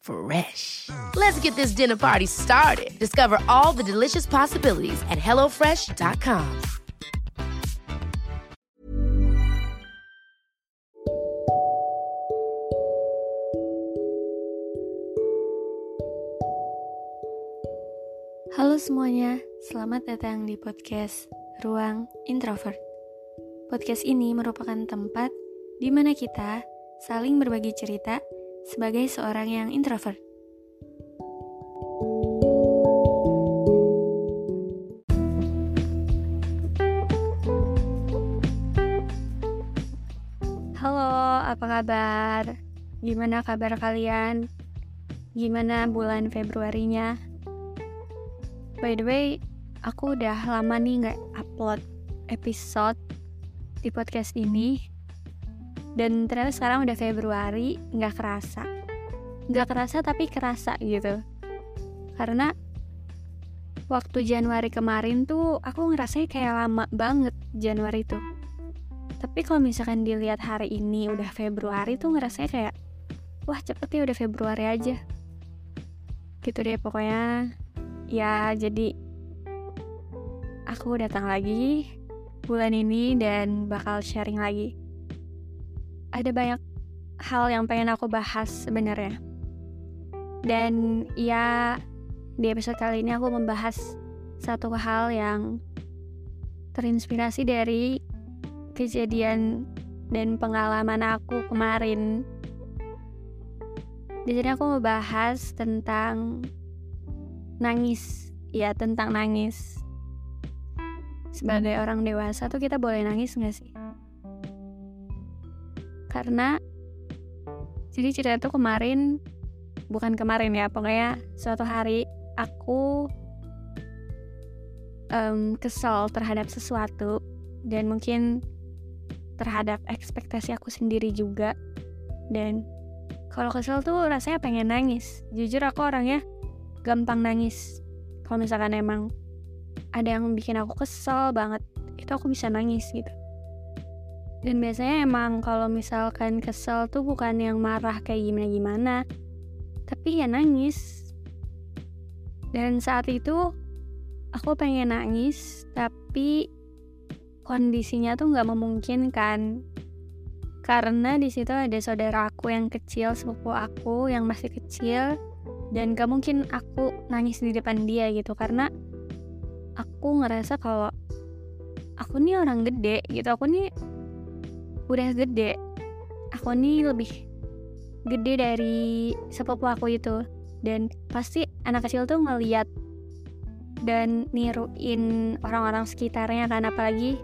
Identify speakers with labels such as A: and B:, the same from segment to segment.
A: Fresh. Let's get this dinner party started. Discover all the delicious possibilities at hellofresh.com.
B: Halo semuanya, selamat datang di podcast Ruang Introvert. Podcast ini merupakan tempat di mana kita saling berbagi cerita sebagai seorang yang introvert. Halo, apa kabar? Gimana kabar kalian? Gimana bulan Februarinya? By the way, aku udah lama nih nggak upload episode di podcast ini. Dan ternyata sekarang udah Februari, nggak kerasa. Nggak kerasa tapi kerasa gitu. Karena waktu Januari kemarin tuh aku ngerasanya kayak lama banget Januari tuh. Tapi kalau misalkan dilihat hari ini udah Februari tuh ngerasanya kayak wah cepet ya udah Februari aja. Gitu deh pokoknya ya jadi aku datang lagi bulan ini dan bakal sharing lagi. Ada banyak hal yang pengen aku bahas sebenarnya. Dan ya di episode kali ini aku membahas satu hal yang terinspirasi dari kejadian dan pengalaman aku kemarin. Di sini aku membahas tentang nangis, ya tentang nangis. Sebagai orang dewasa tuh kita boleh nangis nggak sih? Karena jadi cerita tuh kemarin bukan kemarin ya, pokoknya suatu hari aku um, kesel terhadap sesuatu dan mungkin terhadap ekspektasi aku sendiri juga. Dan kalau kesel tuh rasanya pengen nangis. Jujur aku orangnya gampang nangis. Kalau misalkan emang ada yang bikin aku kesel banget itu aku bisa nangis gitu dan biasanya emang kalau misalkan kesel tuh bukan yang marah kayak gimana-gimana. Tapi ya nangis. Dan saat itu aku pengen nangis tapi kondisinya tuh nggak memungkinkan. Karena di situ ada saudara aku yang kecil sepupu aku yang masih kecil. Dan gak mungkin aku nangis di depan dia gitu karena aku ngerasa kalau aku nih orang gede gitu aku nih udah gede. Aku nih lebih gede dari sepupu aku itu. Dan pasti anak kecil tuh ngeliat dan niruin orang-orang sekitarnya kan apalagi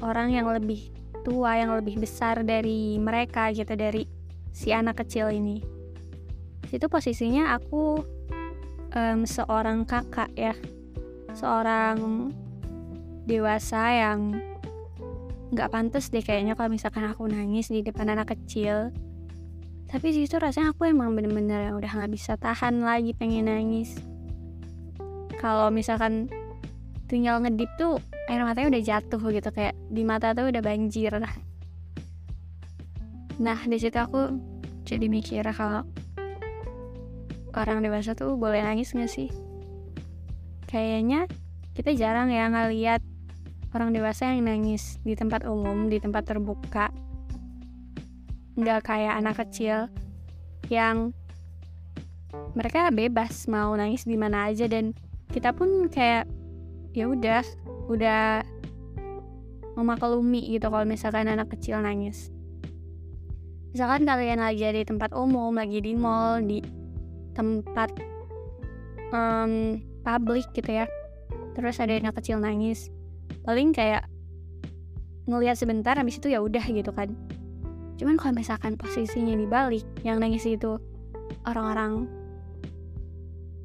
B: orang yang lebih tua yang lebih besar dari mereka gitu dari si anak kecil ini. Situ posisinya aku um, seorang kakak ya. Seorang dewasa yang nggak pantas deh kayaknya kalau misalkan aku nangis di depan anak kecil. Tapi situ rasanya aku emang bener-bener udah nggak bisa tahan lagi pengen nangis. Kalau misalkan tinggal ngedip tuh air matanya udah jatuh gitu kayak di mata tuh udah banjir. Nah di situ aku jadi mikir kalau orang dewasa tuh boleh nangis gak sih? Kayaknya kita jarang ya ngeliat orang dewasa yang nangis di tempat umum di tempat terbuka. Nggak kayak anak kecil yang mereka bebas mau nangis di mana aja dan kita pun kayak ya udah udah memaklumi gitu kalau misalkan anak kecil nangis. Misalkan kalian lagi di tempat umum lagi di mall di tempat um, publik gitu ya terus ada anak kecil nangis paling kayak ngelihat sebentar habis itu ya udah gitu kan cuman kalau misalkan posisinya dibalik yang nangis itu orang-orang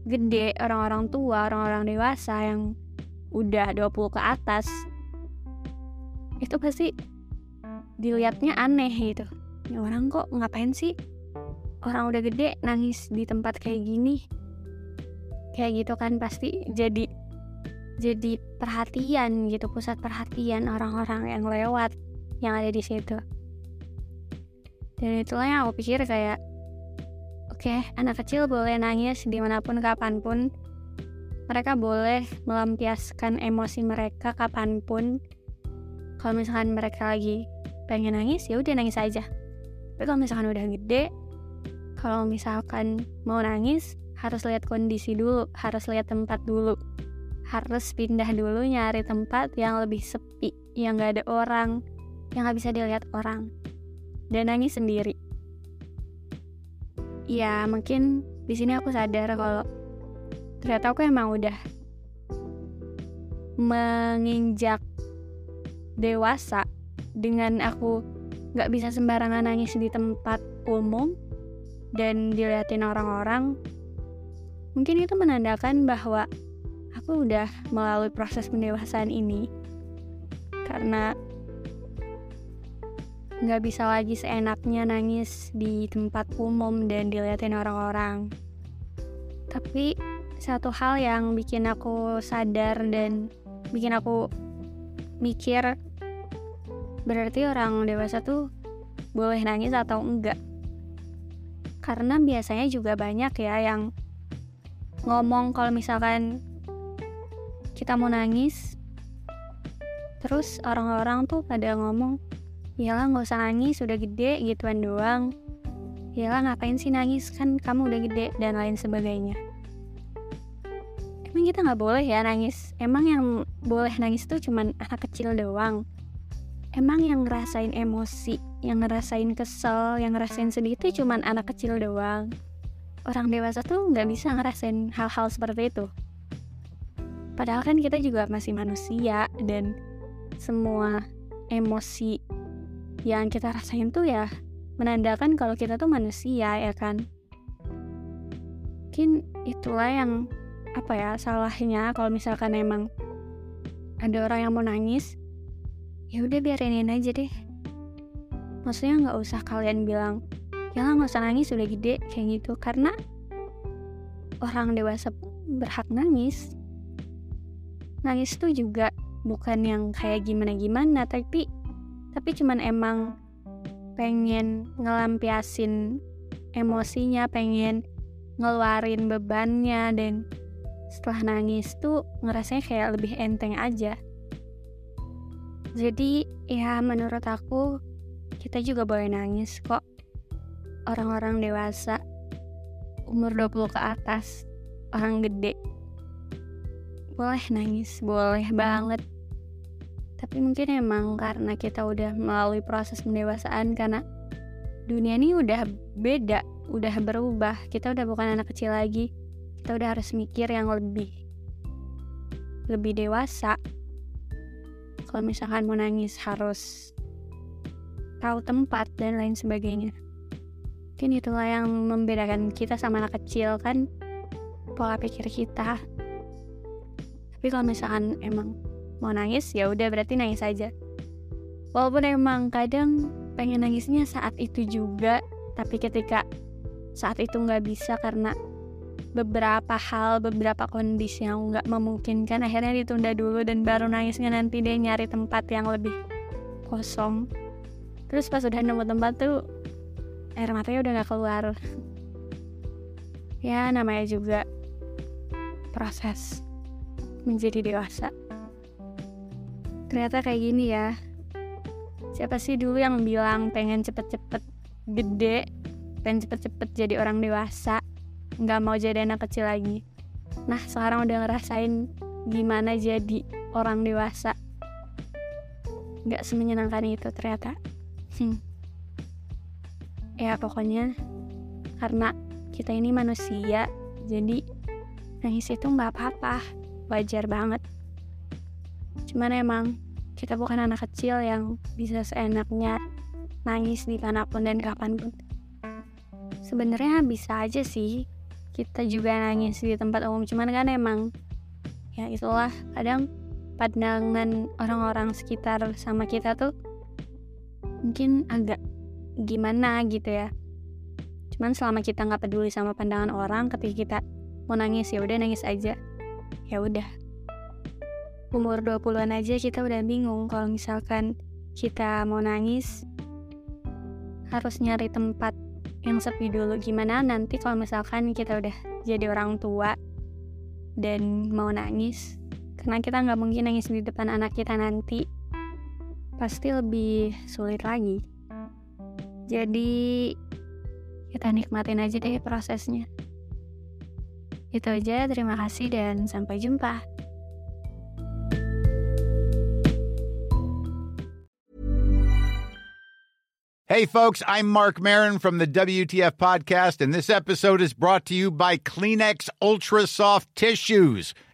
B: gede, orang-orang tua, orang-orang dewasa yang udah 20 ke atas itu pasti dilihatnya aneh gitu. Ya orang kok ngapain sih orang udah gede nangis di tempat kayak gini? Kayak gitu kan pasti jadi jadi perhatian gitu, pusat perhatian orang-orang yang lewat yang ada di situ. Dan itulah yang aku pikir kayak Oke, anak kecil boleh nangis di mana pun kapan pun. Mereka boleh melampiaskan emosi mereka kapan pun. Kalau misalkan mereka lagi pengen nangis, ya udah nangis aja. Tapi kalau misalkan udah gede, kalau misalkan mau nangis, harus lihat kondisi dulu, harus lihat tempat dulu. Harus pindah dulu nyari tempat yang lebih sepi, yang gak ada orang, yang gak bisa dilihat orang. Dan nangis sendiri ya mungkin di sini aku sadar kalau ternyata aku emang udah menginjak dewasa dengan aku nggak bisa sembarangan nangis di tempat umum dan dilihatin orang-orang mungkin itu menandakan bahwa aku udah melalui proses pendewasaan ini karena nggak bisa lagi seenaknya nangis di tempat umum dan dilihatin orang-orang. Tapi satu hal yang bikin aku sadar dan bikin aku mikir berarti orang dewasa tuh boleh nangis atau enggak. Karena biasanya juga banyak ya yang ngomong kalau misalkan kita mau nangis terus orang-orang tuh pada ngomong Iyalah gak usah nangis, udah gede gituan doang. Iyalah ngapain sih nangis, kan kamu udah gede, dan lain sebagainya. Emang kita gak boleh ya nangis? Emang yang boleh nangis tuh cuman anak kecil doang? Emang yang ngerasain emosi, yang ngerasain kesel, yang ngerasain sedih itu cuman anak kecil doang? Orang dewasa tuh gak bisa ngerasain hal-hal seperti itu. Padahal kan kita juga masih manusia dan semua emosi yang kita rasain tuh ya menandakan kalau kita tuh manusia ya kan? Mungkin itulah yang apa ya salahnya kalau misalkan emang ada orang yang mau nangis ya udah biarin aja deh. Maksudnya nggak usah kalian bilang ya lah nggak usah nangis udah gede kayak gitu. Karena orang dewasa pun berhak nangis nangis tuh juga bukan yang kayak gimana gimana tapi tapi cuman emang pengen ngelampiasin emosinya pengen ngeluarin bebannya dan setelah nangis tuh ngerasanya kayak lebih enteng aja. Jadi ya menurut aku kita juga boleh nangis kok. Orang-orang dewasa umur 20 ke atas orang gede boleh nangis boleh banget. Tapi mungkin emang karena kita udah melalui proses pendewasaan karena dunia ini udah beda udah berubah. Kita udah bukan anak kecil lagi. Kita udah harus mikir yang lebih lebih dewasa. Kalau misalkan mau nangis harus tahu tempat dan lain sebagainya. Mungkin itulah yang membedakan kita sama anak kecil kan? Pola pikir kita tapi kalau misalkan emang mau nangis ya udah berarti nangis aja walaupun emang kadang pengen nangisnya saat itu juga tapi ketika saat itu nggak bisa karena beberapa hal, beberapa kondisi yang nggak memungkinkan akhirnya ditunda dulu dan baru nangisnya nanti dia nyari tempat yang lebih kosong. Terus pas udah nemu tempat tuh air matanya udah nggak keluar. Ya namanya juga proses menjadi dewasa. Ternyata kayak gini ya. Siapa sih dulu yang bilang pengen cepet-cepet gede, pengen cepet-cepet jadi orang dewasa, nggak mau jadi anak kecil lagi. Nah sekarang udah ngerasain gimana jadi orang dewasa. Nggak semenyenangkan itu ternyata. Hmm. Ya pokoknya karena kita ini manusia, jadi nangis itu nggak apa-apa, wajar banget. Cuman emang kita bukan anak kecil yang bisa seenaknya nangis di di mana pun dan kapan pun. Sebenarnya bisa aja sih kita juga nangis di tempat umum cuman kan emang ya itulah kadang pandangan orang-orang sekitar sama kita tuh mungkin agak gimana gitu ya cuman selama kita nggak peduli sama pandangan orang ketika kita mau nangis ya udah nangis aja ya udah. Umur 20-an aja kita udah bingung kalau misalkan kita mau nangis harus nyari tempat yang sepi dulu. Gimana nanti kalau misalkan kita udah jadi orang tua dan mau nangis karena kita nggak mungkin nangis di depan anak kita nanti pasti lebih sulit lagi. Jadi kita nikmatin aja deh prosesnya itu aja terima kasih dan sampai jumpa.
C: Hey, folks, I'm Mark Marin from the WTF Podcast, and this episode is brought to you by Kleenex Ultra Soft Tissues